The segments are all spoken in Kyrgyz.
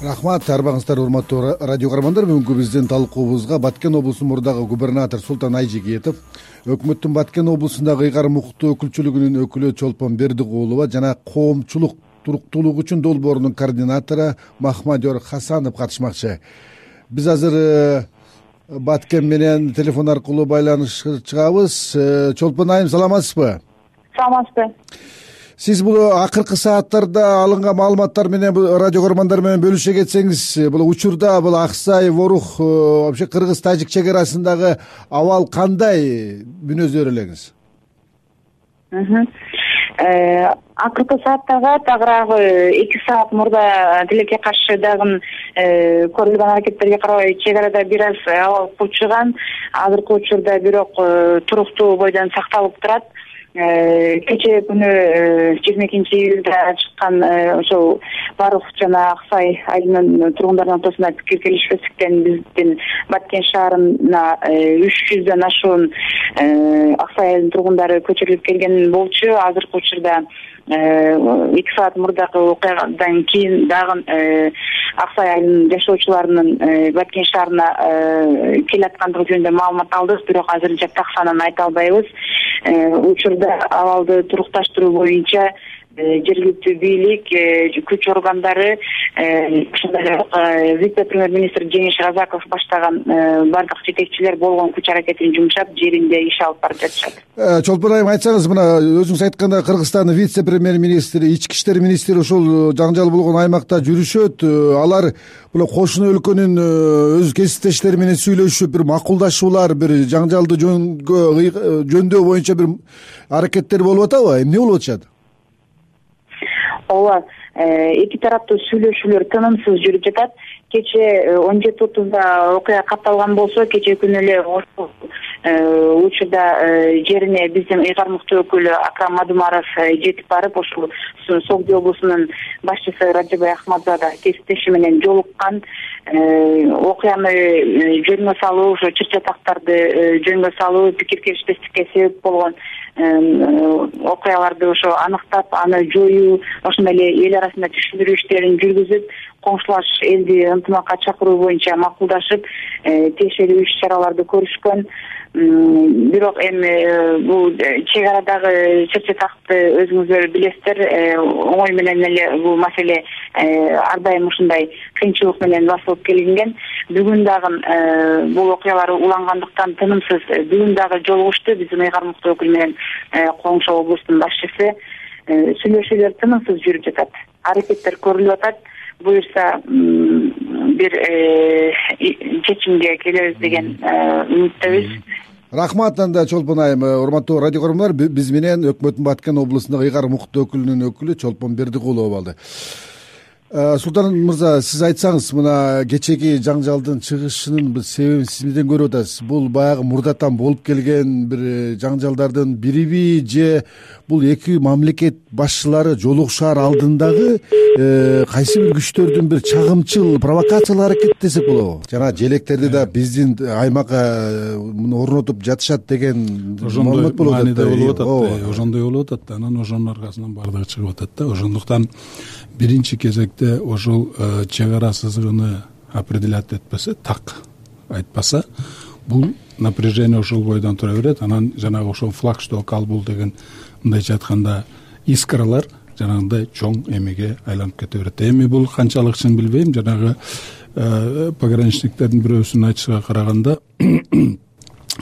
рахмат арбаңыздар урматтуу радио каармандар. Бүгүнкү биздин талкуубузга баткен облусунун мурдагы губернатор султан айжигетов өкмөттүн баткен облусундагы ыйгарым укуктуу өкүлчүлүгүнүн өкүлү чолпон бердикулова жана коомчулук туруктуулук үчүн долбоорунун координатору махмадер хасанов катышмакчы. Биз азыр э, баткен менен телефон аркылуу байланышка чыгабыз. Э, чолпон айым саламатсызбы? Саламатсызбы сиз бул акыркы сааттарда алынган маалыматтар менен радио көрөрмандар менен бөлүшө кетсеңиз бул учурда бул ак сай ворух э, вообще кыргыз тажик чек арасындагы абал кандай? Мүнөздөр элеңиз. Э, акыркы сааттарга тагыраагы эки саат мурда тилекке каршы дагы э, көрүлгөн аракеттерге карабай чек арада бир аз абал кучуган азыркы учурда бирок туруктуу бойдон сакталып турат. Э, кечээ күнү э, жыйырма экинчи июлда чыккан э, ошол барух жана ак сай айылынын тургундарынын ортосунда пикир келишпестиктен биздин баткен шаарына үч жүздөн ашуун ак сай айылынын тургундары көчүрүлүп келген болчу. Азыркы учурда эки саат мурдакы окуядан кийин дагы ак сай айылынын жашоочуларынын баткен шаарына келе аткандыгы жөнүндө маалымат алдык. Бирок азырынча так санын айта албайбыз учурда абалды турукташтыруу боюнча Э, жергиликтүү бийлик э, күч органдары э, ошондой эле вице премьер министр жеңиш разаков баштаган баардык жетекчилер болгон күч аракетин жумшап жеринде иш алып барып жатышат. Чолпон айым айтсаңыз мына өзүңүз айткандай кыргызстандын вице премьер министри ички иштер министри ушул жаңжал болгон аймакта жүрүшөт. Алар мына кошуна өлкөнүн өз кесиптештери менен сүйлөшүп бир макулдашуулар бир жаңжалды жөнгө жөндөө боюнча бир аракеттер болуп атабы? Эмне болуп атышат ооба э, эки тараптуу сүйлөшүүлөр тынымсыз жүрүп жатат. Кечээ э, он жети отузда окуя катталган болсо кечээ күнү эле учурда жерине биздин ыйгарым укуктуу өкүлү акрам мадумаров жетип барып ошул согди облусунун башчысы раджабай ахмадзада кесиптеши менен жолуккан. Окуяны жөнгө салуу ошо чыр чатактарды жөнгө салуу пикир келишпестикке себеп болгон окуяларды ошо аныктап аны жоюу ошондой эле эл арасында түшүндүрүү иштерин жүргүзүп коңшулаш элди ынтымакка чакыруу боюнча макулдашып э, тиешелүү иш чараларды көрүшкөн бирок эми э, бул э, чек арадагы чыр чатакты өзүңүздөр билесиздер оңой менен эле бул маселе ар дайым ушундай кыйынчылык менен басылып келинген бүгүн дагы бул окуялар улангандыктан тынымсыз. Бүгүн дагы жолугушту биздин ыйгарым укуктуу өкүл менен коңшу облустун башчысы сүйлөшүүлөр тынымсыз жүрүп жатат. Аракеттер көрүлүп атат буюрса бир э, чечимге келебиз деген э, үмүттөбүз. Рахмат анда чолпон айым э, урматтуу радио көрөрмандар биз менен өкмөттүн баткен облусундагы ыйгарым укуктуу өкүлүнүн өкүлү чолпон бердикулова болду султан мырза сиз айтсаңыз мына кечээги жаңжалдын чыгышынын бир себебин сиз эмнеден көрүп атасыз. Бул баягы мурдатан болуп келген бир э, жаңжалдардын бириби же бул эки мамлекет башчылары жолугушаар алдындагы э, кайсы бир күчтөрдүн бир чагымчыл провокациялык аракети десек болобу жанагы желектерди да биздин аймакка орнотуп жатышат деген ошондой мааниде болуп атат ооба ошондой болуп атат да. Анан ошонун аркасынан баардыгы чыгып атат да. Ошондуктан биринчи кезекте ошол э, чек ара сызыгыны определять этпесе так айтпаса бул напряжение ошол бойдон тура берет. Анан жанагы ошол флагшток ал бул деген мындайча айтканда искралар жанагындай чоң эмеге айланып кете берет. Эми бул канчалык чын билбейм. Жанагы э, пограничниктердин бирөөсүнүн айтышына караганда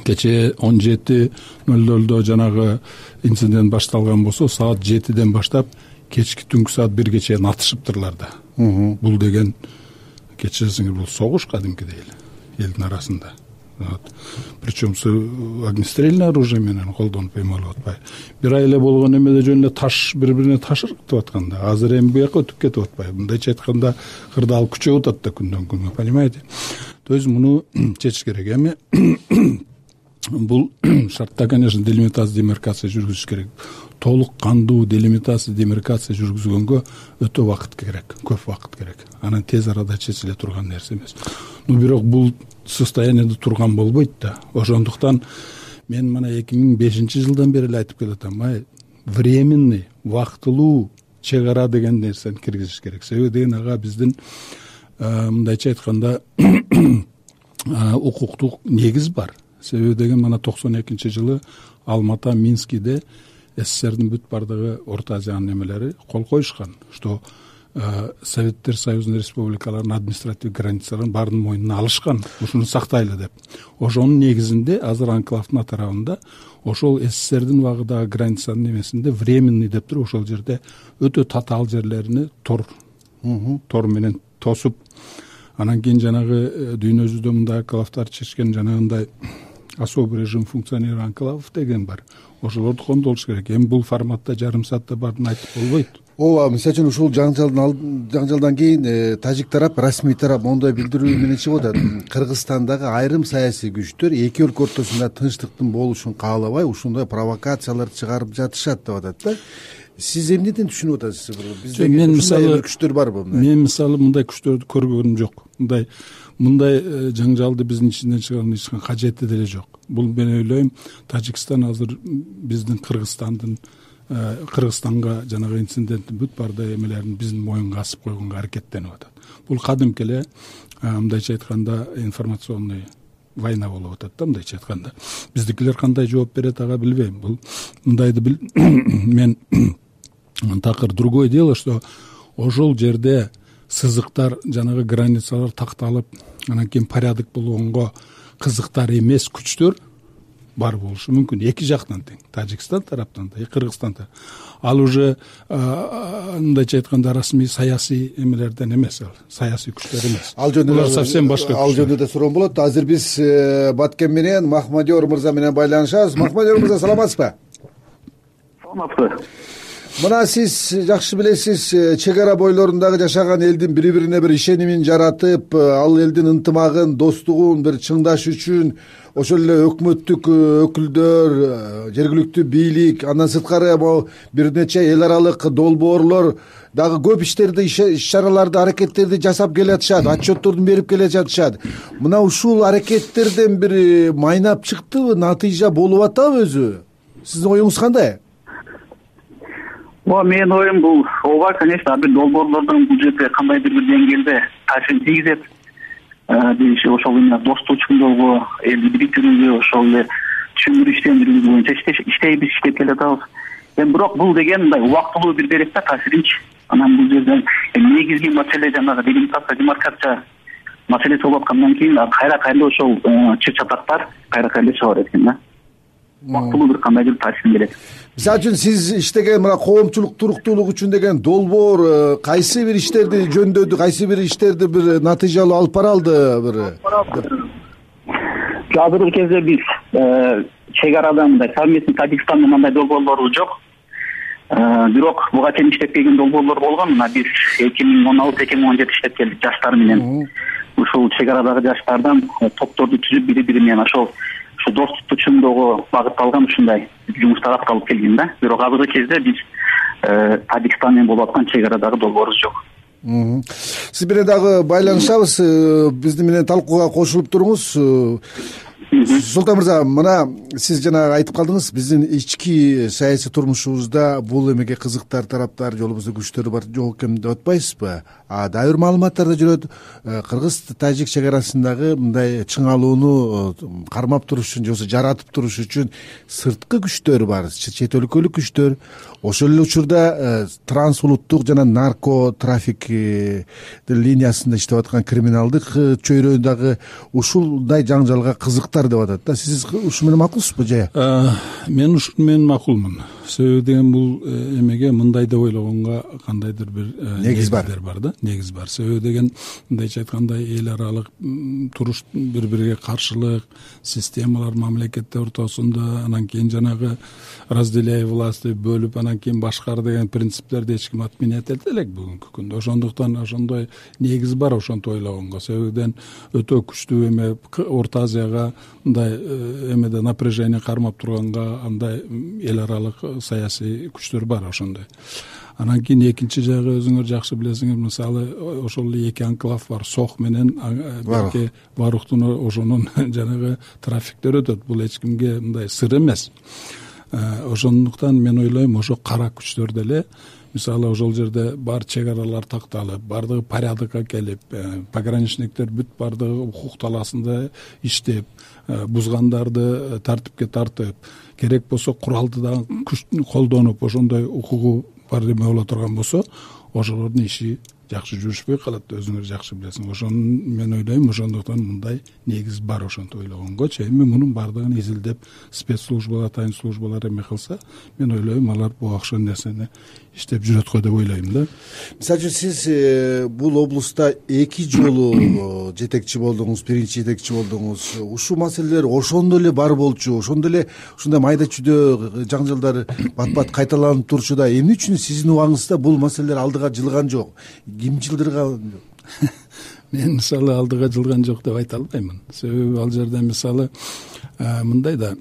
кечээ он жети ноль нольдо жанагы инцидент башталган болсо саат жетиден баштап кечки түнкү саат бирге чейин атышыптырлар да. Бул деген кечиресиңер бул согуш кадимкидей эле элдин арасында. Причем огнестрельный оружие менен колдонуп эме болуп атпайбы бир ай эле болгон эмеде жөн эле таш бири бирине таш ыргытып аткан да азыр эми буяка өтүп кетип атпайбы мындайча айтканда кырдаал күчөп атат да күндөн күнгө понимаете? То есть муну чечиш керек. Эми бул шартта конечно делимитация демаркация жүргүзүш керек толук кандуу делимитация демаркация жүргүзгөнгө өтө убакыт керек көп убакыт керек. Анан тез арада чечиле турган нерсе эмес. Но бирок бул состоянияда турган болбойт да. Ошондуктан мен мына эки миң бешинчи жылдан бери эле айтып келатам ай временный убактылуу чек ара деген нерсени киргизиш керек. Себеби деген ага биздин мындайча айтканда укуктук негиз бар. Себеби деген мына токсон экинчи жылы алмата минскиде сссрдин бүт баардыгы орто азиянын немелери кол коюшкан что советтер союзунун республикаларынын административдик границаларын баарынын мойнуна алышкан ушуну сактайлы деп. Ошонун негизинде азыр анклавдын атырабында ошол сссрдин убагыдагы границанын немесинде временный деп туруп ошол жерде өтө татаал жерлерине тор тор менен тосуп анан кийин жанагы э, дүйнө жүзүндө мындай анклавдар чечкен жанагындай особый режим функционера анклавов деген бар. Ошолорду кондолуш керек. Эми бул форматта жарым саатта баарын айтып болбойт. Ооба мисалы үчүн ушул жаңжалдын жаңжалдан кийин э, тажик тарап расмий тарап моундай билдирүү менен чыгып атат. Кыргызстандагы айрым саясий күчтөр эки өлкө ортосунда тынчтыктын болушун каалабай ушундай провокацияларды чыгарып жатышат деп атат да. Сиз эмнеден түшүнүп атасыз? Бизде мен мисалы күчтөр барбы мен мисалы мындай күчтөрдү көргөнүм жок. Мындай мындай э, жаңжалды биздин ичинден эч кажети деле жок. Бул мен ойлойм тажикстан азыр биздин кыргызстандын Э, кыргызстанга жанагы инциденттин бүт баардык эмелерин биздин моюнга асып койгонго аракеттенип атат. Бул кадимки эле э, мындайча айтканда информационный война болуп атат да мындайча айтканда. Биздикилер кандай жооп берет ага билбейм. Бул мындайды мен такыр другое дело что ошол жерде сызыктар жанагы границалар такталып анан кийин порядок болгонго кызыктар эмес күчтөр бар болушу мүмкүн эки жактан тең. Тажикстан тараптан да кыргызстан ал уже мындайча айтканда расмий саясий эмелерден эмес ал. Саясий күчтөр эмес. Ал жөнүндө булар совсем башка ал жөнүндө да суроом болот. Азыр биз э, баткен менен махмадиор мырза менен байланышабыз. Махмадиор мырза саламатсызбы? Саламатсызбы мына сиз жакшы билесиз э, чек ара бойлорундагы жашаган элдин бири бирине бир ишенимин жаратып э, ал элдин ынтымагын достугун бир чыңдаш үчүн ошол эле өкмөттүк э, өкүлдөр жергиликтүү бийлик андан сырткары могу бир нече эл аралык долбоорлор дагы көп иштерди иш чараларды аракеттерди жасап келатышат отчетторду берип келе жатышат. Мына ушул аракеттерден бир майнап чыктыбы натыйжа болуп атабы өзү? Сиздин оюңуз кандай ооба менин оюм бул. Ооба конечно бир долбоорлордон бул жерде кандайдыр бир деңгээлде таасирин тийгизет. Биринчи ошол именно достук чыңдоого элди бириктирүүгө ошол эле түшүндүрүү боюнча иштейбиз иштеп келатабыз. Эми бирок бул деген мындай убактылуу бир берет да таасиринчи анан бул жерде негизги маселе жанагы делимитация демаркация маселеси болуп аткандан кийин кайра кайра эле ошол чыр чатактар кайра кайра эле чыга берет экен да убактылуу бир кандайдыр таасирин берет мисалы үчүн сиз иштеген мына коомчулук туруктуулук үчүн деген долбоор э, кайсы бир иштерди жөндөдү кайсы бир иштерди бир натыйжалуу алып бара алды бир? Азыркы кезде биз э, чек арада мындай совместный тажикстандын мындай долбоорлорубуз жок. Э, бирок буга чейин иштеп келген долбоорлор болгон. Мына биз эки миң он алты эки миң он жети иштеп келдик жаштар менен. Ушул чек арадагы жаштардан топторду түзүп бири бири менен ошол ушу достукту чыңдоого багытталган ушундай жумуштар аткарылып келген да. Бирок азыркы кезде биз э, тажикстан менен болуп аткан чек арадагы долбоорубуз жок сиз менен дагы байланышабыз э, биздин менен талкууга кошулуп туруңуз. Э, султан мырза мына сиз жанагы айтып калдыңыз биздин ички саясий турмушубузда бул эмеге кызыктар тараптар же болбосо күчтөр бар жок экен деп атпайсызбы дагы бир маалыматтар да жүрөт э, кыргыз тажик чек арасындагы мындай чыңалууну э, кармап туруш үчүн же болбосо жаратып туруш үчүн сырткы күчтөр бар чет өлкөлүк күчтөр. Ошол эле учурда э, транс улуттук жана нарко трафик линиясында иштеп аткан криминалдык чөйрө дагы ушундай жаңжалга кызыктар деп атат да. Сиз ушу менен макулсузбу же мен ушуну менен макулмун себеби деген бул эмеге мындай деп ойлогонго кандайдыр бир негиз бар. бар да негиз бар. Себеби деген мындайча айтканда эл аралык туруш бири бириге каршылык системалар мамлекеттер ортосунда анан кийин жанагы разделяй власти бөлүп анан кийин башкар деген принциптерди эч ким отменять эте элек бүгүнкү күндө. Ошондуктан ошондой негиз бар ошентип ойлогонго. Себебиден өтө күчтүү эме орто азияга мындай э, эмеде напряжение кармап турганга андай эл аралык саясий күчтөр бар ошондой. Анан кийин экинчи жагы өзүңөр жакшы билесиңер мисалы ошол эле эки анклав бар сох менен берке варухтун ошонун жанагы трафиктери өтөт. Бул эч кимге мындай сыр эмес. Ошондуктан мен ойлойм ошо кара күчтөр деле мисалы ошол жерде бар чек аралар такталып баардыгы порядокко келип пограничниктер бүт баардыгы укук талаасында иштеп бузгандарды тартипке тартып керек болсо куралды дагы күч колдонуп ошондой укугу бар эме боло турган болсо ошолордун иши жакшы жүрүшпөй калат өзүңөр жакшы билесиң. Ошону мен ойлойм ошондуктан мындай негиз бар ошентип ойлогонгочу. Эми мунун баардыгын изилдеп спец службалар тайын службалар эме кылса мен ойлойм алар буга окшогон нерсени иштеп жүрөт го деп ойлойм да. Мисалы үчүн сиз э, бул облуста эки жолу э, жетекчи болдуңуз биринчи жетекчи болдуңуз. Ушул маселелер ошондо эле бар болчу ошондо эле ушундай майда чүйдө жаңжалдар бат бат кайталанып турчу да. Эмне үчүн сиздин убагыңызда бул маселелер алдыга жылган жок ким жылдырган мен мисалы алдыга жылган жок деп айта албаймын себеби ал жерде мисалы мындай да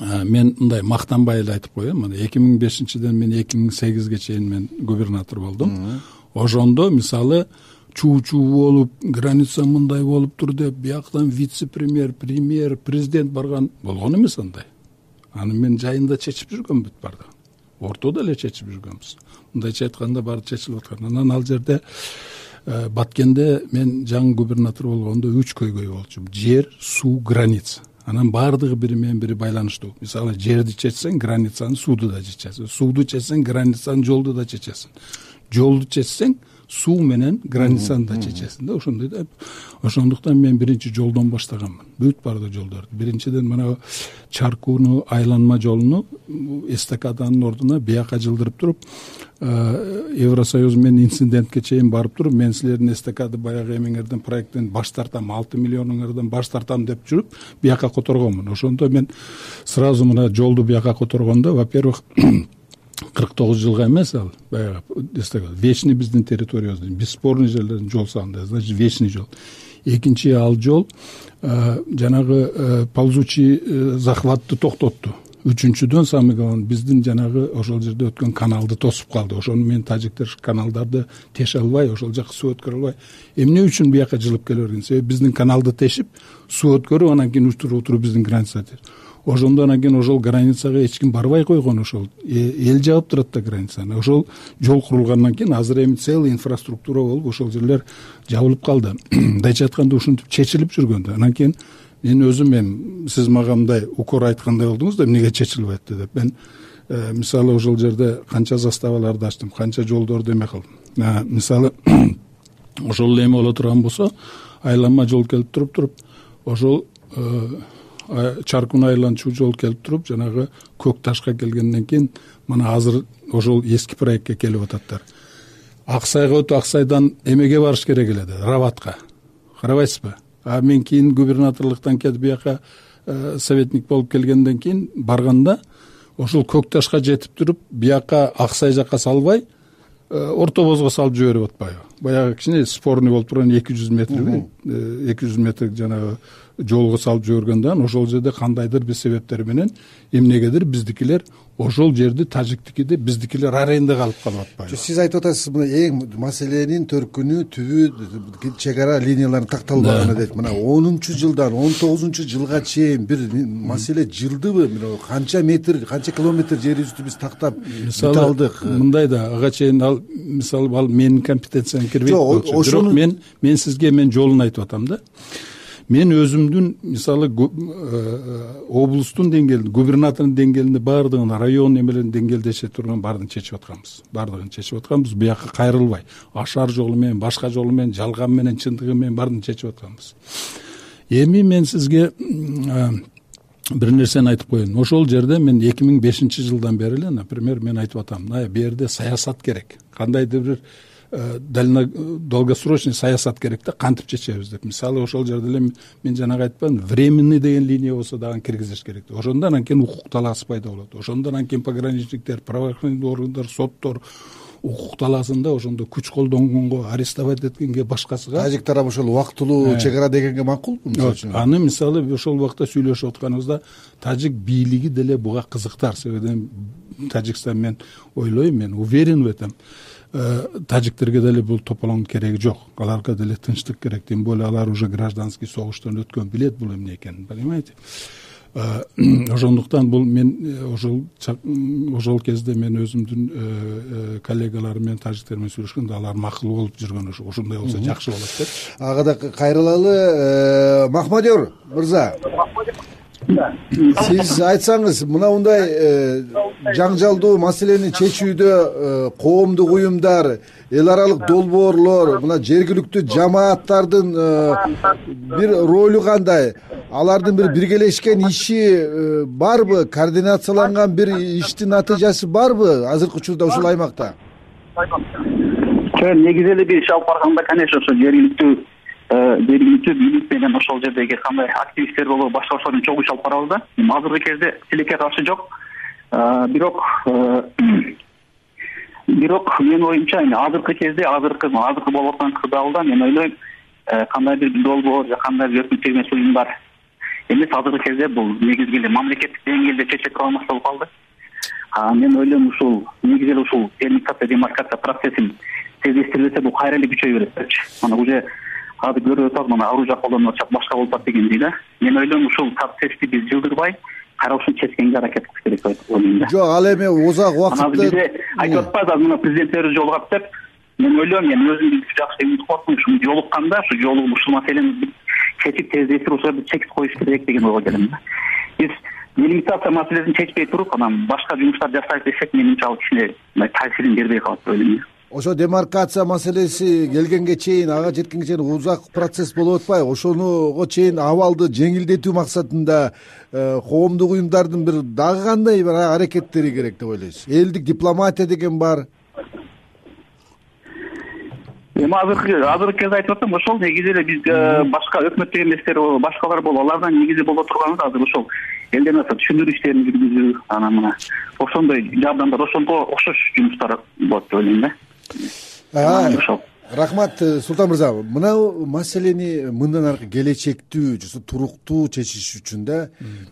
мен мындай мактанбай эле айтып коеюн мына эки миң бешинчиден мен эки миң сегизге чейин мен губернатор болдум. Ошондо мисалы чуу чуу болуп граница мындай болуптур деп бияктан вице премьер премьер президент барган болгон эмес андай. Аны мен жайында чечип жүргөм баардыгын ортодо эле чечип жүргөнбүз. Мындайча айтканда баары чечилип аткан. Анан ал жерде э, баткенде мен жаңы губернатор болгондо үч көйгөй болчу жер суу граница анан баардыгы бири менен бири байланыштуу. Мисалы жерди чечсең границаны сууду да чечесиң. Сууду чечсең границаны жолду да чечесиң. Жолду чечсең суу менен границаны да чечесиң да ошондой да. Ошондуктан мен биринчи жолдон баштаганмын. Бүт баардык жолдорду. Биринчиден мына чаркууну айланма жолуну эстакаданын ордуна бияка жылдырып туруп евросоюз менен инцидентке чейин барып туруп мен силердин эстакада баягы эмеңерден проекттен баш тартам алты миллионуңардан баш тартам деп жүрүп бияка которгонмун. Ошондо мен сразу мына жолду бияка которгондо во первых кырк тогуз жылга эмес ал баягы вечный биздин территориябызда бесспорный жерлерден жол салынды. Значит вечный жол. Экинчи ал жол жанагы ползучий э, захватты токтотту. Үчүнчүдөн самый главный биздин жанагы ошол жерде өткөн каналды тосуп калды. Ошону менен тажиктер каналдарды теше албай ошол жака суу өткөрө албай. Эмне үчүн бияка жылып келе берген себеби биздин каналды тешип суу өткөрүп анан кийин туруп биздин границада ошондо анан кийин ошол границага эч ким барбай койгон ошол э, эл жаап турат да границаны. Ошол жол курулгандан кийин азыр эми целый инфраструктура болуп ошол жерлер жабылып калды. Мындайча айтканда ушинтип чечилип жүргөн да. Анан кийин мен өзүм эми сиз мага мындай укор айткандай болдуңуз да эмнеге чечилип атты деп. Мен э, мисалы ошол жерде канча заставаларды ачтым канча жолдорду эме кылдым. Мисалы ошол эле эме боло турган болсо айланма жол келип туруп туруп ошол э, чаркуна айланчу жол келип туруп жанагы көк ташка келгенден кийин мына азыр ошол эски проектке келип ататтар. Ак сайга өтүп ак сайдан эмеге барыш керек эле да рабатка карабайсызбы? А мен кийин губернаторлуктан кетип бияка э, советник болуп келгенден кийин барганда ошол көк ташка жетип туруп бияка ак сай жака салбай э, орто бозго салып жиберип атпайбы. Баягы кичине спорный болуп турган эки жүз метрби эки жүз метр жанагы жолго салып жиберген да анан ошол жерде кандайдыр бир себептер менен эмнегедир биздикилер ошол жерди тажиктики деп биздикилер аренда калып калып атпайбы? Сиз айтып атасыз мына эң маселенин төркүнү түбү чек ара линияларынын такталбаганы дейт. Мына онунчу жылдан он тогузунчу жылга чейин бир маселе жылдыбы? Канча метр канча километр жерибизди биз тактап бүтө алдык? мындай да ага чейин ал мисалы ал менин компетенцияма кирбейт болчу бирок мен мен сизге мен жолун айтып атам да мен өзүмдүн мисалы э, облустун деңгээлинде губернатордун деңгээлинде баардыгын район эмелердин деңгээлде чече турган баардыгын чечип атканбыз. Баардыгын чечип атканбыз. Бияка кайрылбай. Ашар жолу менен башка жолу менен жалган менен чындыгы менен баарын чечип атканбыз. Эми мен сизге э, бир нерсени айтып коеюн. Ошол жерде мен эки миң бешинчи жылдан бери эле например мен айтып атам мына бул жерде саясат керек. Кандайдыр бир Э, долгосрочный саясат керек да кантип чечебиз деп. Мисалы ошол жерде эле мен жанагы айтпадымбы временный деген линия болсо дагы киргизиш керек деп ошондо анан кийин укук талаасы пайда болот. Ошондо анан кийин пограничниктер правоохранительный органдар соттор укук талаасында ошондо күч колдонгонго арестовать эткенге башкасыга тажик тарап ошол убактылуу э. чек ара дегенге макулбу мисалы үчүн? аны мисалы ошол убакта сүйлөшүп атканыбызда тажик бийлиги деле буга кызыктар. Себеби тажикстан мен ойлойм мен уверен в этом. Э, тажиктерге деле бул тополоңдун кереги жок. Аларга деле тынчтык керек тем более. Алар уже гражданский согуштан өткөн билет бул эмне экенин понимаете? Ошондуктан бул мен ошол ошол кезде мен өзүмдүн коллегаларым менен тажиктер менен сүйлөшкөндө алар макул болуп жүргөн ошондой болсо жакшы болот деп ага да кайрылалы махмадиор мырза сиз айтсаңыз мынундай э, жаңжалдуу маселени чечүүдө э, коомдук уюмдар эл аралык долбоорлор мына жергиликтүү жамааттардын э, бир ролу кандай? Алардын бир биргелешкен иши барбы? Координацияланган бир иштин натыйжасы барбы азыркы учурда ушул аймакта? Негизи эле биз алып барганда конечно ошо жергиликтүү жергиликтүү бийлик менен ошол жердеги кандай активисттер болобу башка башка менен чогуу иш алып барабыз да. Азыркы кезде тилекке каршы жок. Бирок бирок менин оюмча эми азыркы кезде азыркы азыркы болуп аткан кырдаалда мен ойлойм кандайдыр бир долбоор же эмес уюмдар эмес азыркы кезде бул негизги эле мамлекеттик деңгээлде чече турган маселе болуп калды мен ойлойм ушул негизи эле ушул делимитация демаркация процессин тездештирбесе бул кайра эле күчөй берет депчи анан уже азыр көрүп атабыз мына оружие колдонуп атышат башка болуп атат дегендей да. Мен ойлойм ушул процессти биз жылдырбай кайра ушуну чечкенге аракет кылыш керек деп ойлойм да. Жок ал эми узак убакытты анан бизде айтып атпайбызбы азыр мына президенттерибиз жолугат деп. Мен ойлойм мен өзүм жакшы үмүт кылып атпаймынбы ушул жолукканда ушу жолугуп ушул маселени чечип тездетип ошол жерде чек коюш керек деген ойго келем да. Биз делимитация маселесин чечпей туруп анан башка жумуштар жасайт десек менимче ал кичине мындай таасирин бербей калат деп ойлойм да ошо демаркация маселеси келгенге чейин ага жеткенге чейин узак процесс болуп атпайбы. Ошонуго чейин абалды жеңилдетүү максатында э, коомдук уюмдардын бир дагы кандай бир аракеттери керек деп ойлойсуз? Элдик дипломатия деген бар. Эми азыркы азыркы кезде айтып атам ошол негизи эле биз э, башка өкмөттүк эместер болобу башкалар болобу алардан негизи боло турганыбыз азыр ошол маса түшүндүрүү иштерин жүргүзүү анан мына ошондой жардамдар ошого окшош жумуштар болот деп ойлойм да рахмат э, султан мырза. Мына маселени мындан аркы келечектүү туруктуу чечиш үчүн да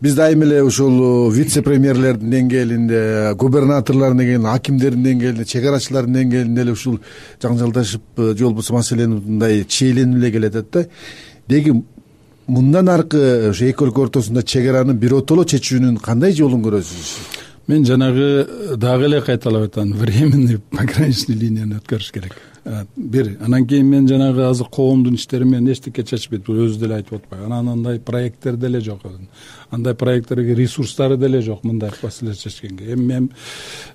биз дайыма эле ушул э, вице премьерлердин деңгээлинде губернаторлордун деңгээлинде акимдердин деңгээлинде чек арачылардын деңгээлинде эле ушул жаңжалдашып э, же болбосо маселени мындай чийленип эле келатат да. Деги мындан аркы ошо эки өлкө ортосунда чек араны биротоло чечүүнүн кандай жолун көрөсүз мен жанагы дагы эле кайталап айтам временный пограничный линияны өткөрүш керек. Бир анан кийин мен жанагы азыр коомдун иштери менен эчтеке чечпейт бул өзү деле айтып атпайбы анан андай проекттер деле жок андай проекттерге ресурстары деле жок мындай маселе чечкенге эми мен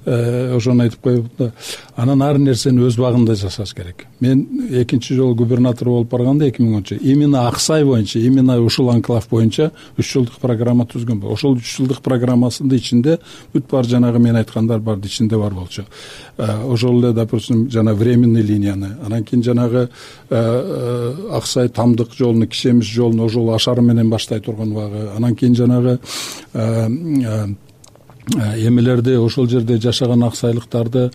э, ошону айтып коеюн да анан ар нерсени өз убагында жасаш керек. Мен экинчи жолу губернатор болуп барганда эки миң онунчу именно ак сай боюнча именно ушул анклав боюнча үч жылдык программа түзгөнбү ошол үч жылдык программасынын ичинде бүт баары жанагы мен айткандар ичинде бар болчу. Э, ошол эле допустим жана временный линияны анан кийин жанагы э, ак сай тамдык жолуну кишемиш жолун ошол ашар менен баштай турган убагы анан кийин жанагы э, э, э, эмелерди ошол жерде жашаган аксайлыктарды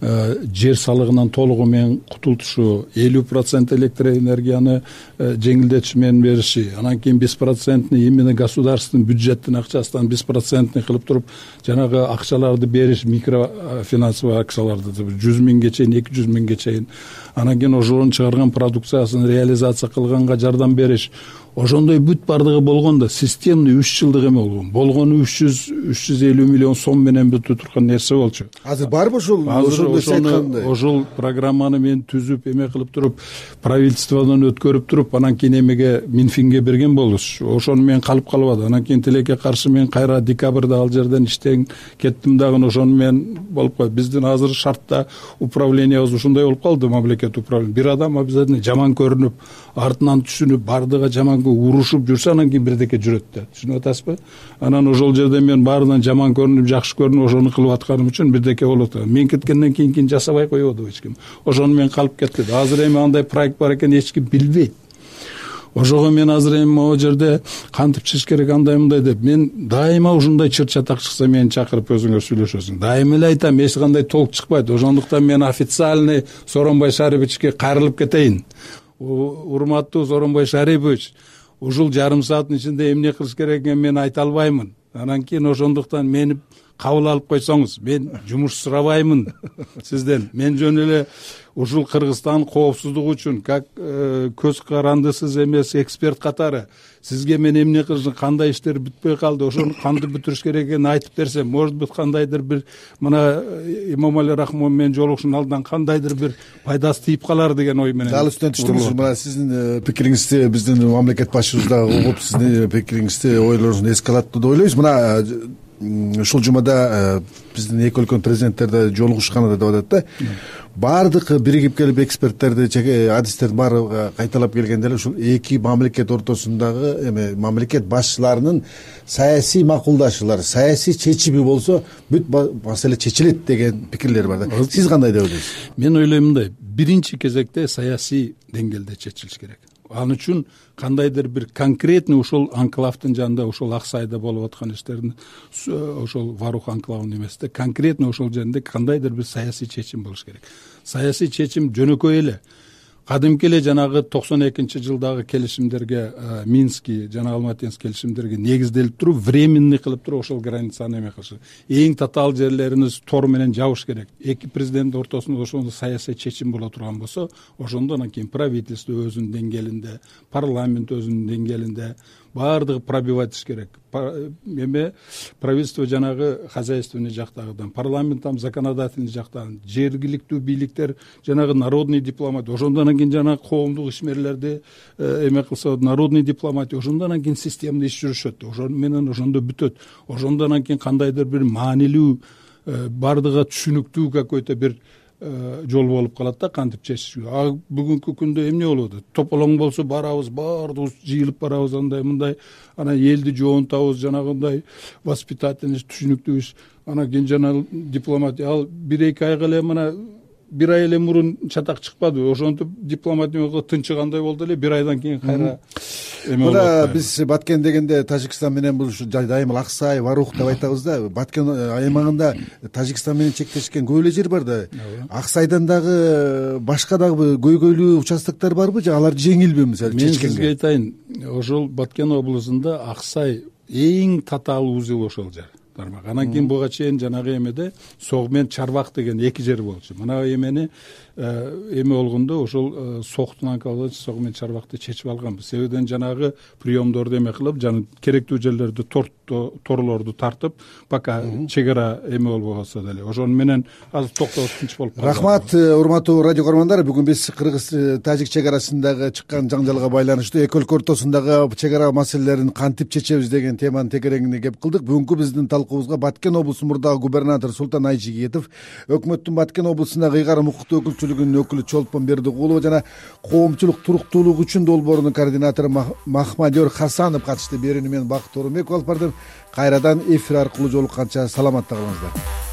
жер салыгынан толугу менен кутултушу элүү процент электроэнергияны жеңилдетиш менен бериши анан кийин беспроцентный именно государственный бюджеттин акчасынан беспроцентный кылып туруп жанагы акчаларды бериш микрофинансовый акцияларды жүз миңге чейин эки жүз миңге чейин. Анан кийин ошонун чыгарган продукциясын реализация кылганга жардам бериш ошондой бүт баардыгы болгондо системный үч жылдык эме болгон болгону үч жүз үч жүз элүү миллион сом менен бүтө турган нерсе болчу. Азыр барбы ушул азыр ошону ошол программаны мен түзүп эме кылып туруп правительстводон өткөрүп туруп анан кийин эмеге минфинге берген болобуз ошону менен калып калбады анан кийин тилекке каршы мен кайра декабрда ал жерден иштен кеттим дагы ошону менен болуп калды биздин азыр шартта управлениябыз ушундай болуп калды мамлекеттик управление бир адам обязательно жаман көрүнүп артынан түшүнүп баардыгы жаман урушуп жүрсө анан кийин бирдеке жүрөт да. Түшүнүп атасызбы? Анан ошол жерде мен баарынан жаман көрүнүп жакшы көрүнүп ошону кылып атканым үчүн бирдеке болуп атат мен кеткенден кийин жасабай коебуду эч ким. Ошону менен калып кетти да азыр эми андай проект бар экенин эч ким билбейт. Ошого мен азыр эми могу жерде кантип чыгыш керек андай мындай деп. Мен дайыма ушундай чыр чатак чыкса мени чакырып өзүңөр сүйлөшөсүң. Дайыма эле айтам эч кандай толк чыкпайт. Ошондуктан мен официальный сооронбай шариповичке кайрылып кетейин. Урматтуу сооронбай шарипович ушул жарым сааттын ичинде эмне кылыш керек экенин мен айта албаймын. Анан кийин ошондуктан мени кабыл алып койсоңуз мен жумуш сурабаймын сизден. Мен жөн эле ушул кыргызстандын коопсуздугу үчүн как э, көз карандысыз эмес эксперт катары сизге мен эмне кылышым кандай иштер бүтпөй калды ошону кантип бүтүрүш керек экенин айтып берсем может быть кандайдыр бир мына имомали рахмон менен жолугушуунун алдынан кандайдыр бир пайдасы тийип калар деген ой менен дал үстүнөн түштүңүз мына сиздин э, пикириңизди биздин мамлекет башчыбыз дагы угуп сиздин пикириңизди ойлоруңузду эске алат деп ойлойбуз. Мына ушул жумада биздин эки өлкөнүн президенттери да жолугушкан деп атат да. Баардык биригип келип эксперттерди адистердин баары кайталап келгенде эле ушул эки мамлекет ортосундагы эме мамлекет башчыларынын саясий макулдашуулары саясий чечими болсо бүт маселе чечилет деген пикирлер бар да. Сиз кандай деп ойлойсуз? Мен ойлойм мындай. Биринчи кезекте саясий деңгээлде чечилиш керек ал үчүн кандайдыр бир конкретный ушул анклавдын жанында ушул ак сайда болуп аткан иштердин ошол варух анклавынын эмесинде конкретный ошол жеринде кандайдыр бир саясий чечим болуш керек. Саясий чечим жөнөкөй эле кадимки эле жанагы токсон экинчи жылдагы келишимдерге минский жана алматинский келишимдерге негизделип туруп временный кылып туруп ошол границаны эме кылыш эң татаал жерлерин тор менен жабыш керек. Эки президенттин ортосунда ошондой саясий чечим боло турган болсо ошондо анан кийин правительство өзүнүн деңгээлинде парламент өзүнүн деңгээлинде баардыгы пробивать этиш керек. Эме правительство жанагы хозяйственный жактагыдан парламент там законодательный жактан жергиликтүү бийликтер жанагы народный дипломатия ошондон кийин жанагы коомдук ишмерлерди э, эме кылса народный дипломатия ошондон кийин системный иш жүрүшөт. Ошону менен ошондо бүтөт. Ошондон кийин кандайдыр бир маанилүү э, баардыгыга түшүнүктүү какой то бир Э, жол болуп калат да кантип чечишке а бүгүнкү күндө эмне болуп атат тополоң болсо барабыз баардыгыбыз жыйылып барабыз андай мындай. Анан элди жоонтабыз жанагындай воспитательный иш түшүнүктүү иш анан кийин жана дипломатия ал бир эки айга эле мына бир ай эле мурун чатак чыкпадыбы ошентип дипломат эме кылып тынчыгандай болду эле бир айдан кийин кайра эме мына биз баткен дегенде тажикстан менен бул ушу дайыма эле ак сай варух деп айтабыз да. Баткен аймагында тажикстан менен чектешкен көп эле жер бар да. Ак сайдан дагы башка дагы көйгөйлүү участоктор барбы? Же алар жеңилби мисалы мен сизге айтайын ошол баткен облусунда ак сай эң татаал узел ошол жер анан кийин буга чейин жанагы эмеде согу менен чарбак деген эки жер болчу. Мына эмени эме болгондо ошол э, соктун согу менен чарбакты чечип алганбыз. Себебиден жанагы приемдорду эме кылып жана керектүү жерлерди торлорду тартып пока чек ара эме болбой калса деле. Ошону менен азыр токтоп тынч болуп калды. Рахмат э, урматтуу радио көрөрмандар бүгүн биз кыргыз тажик чек арасындагы чыккан жаңжалга байланыштуу эки өлкө ортосундагы чек ара маселелерин кантип чечебиз деген теманын тегерегине кеп кылдык. Бүгүнкү биздин талкуубузга баткен облусунун мурдагы губернатору султан айжигитов өкмөттүн баткен облусундагы ыйгарым укуктуу өкүлчү өкүлү чолпон бердикулова жана коомчулук туруктуулук үчүн долбоорунун координатору махмадер хасанов катышты берүүнү мен бакыт оорунбеков алып бардым. Кайрадан эфир аркылуу жолукканча саламатта калыңыздар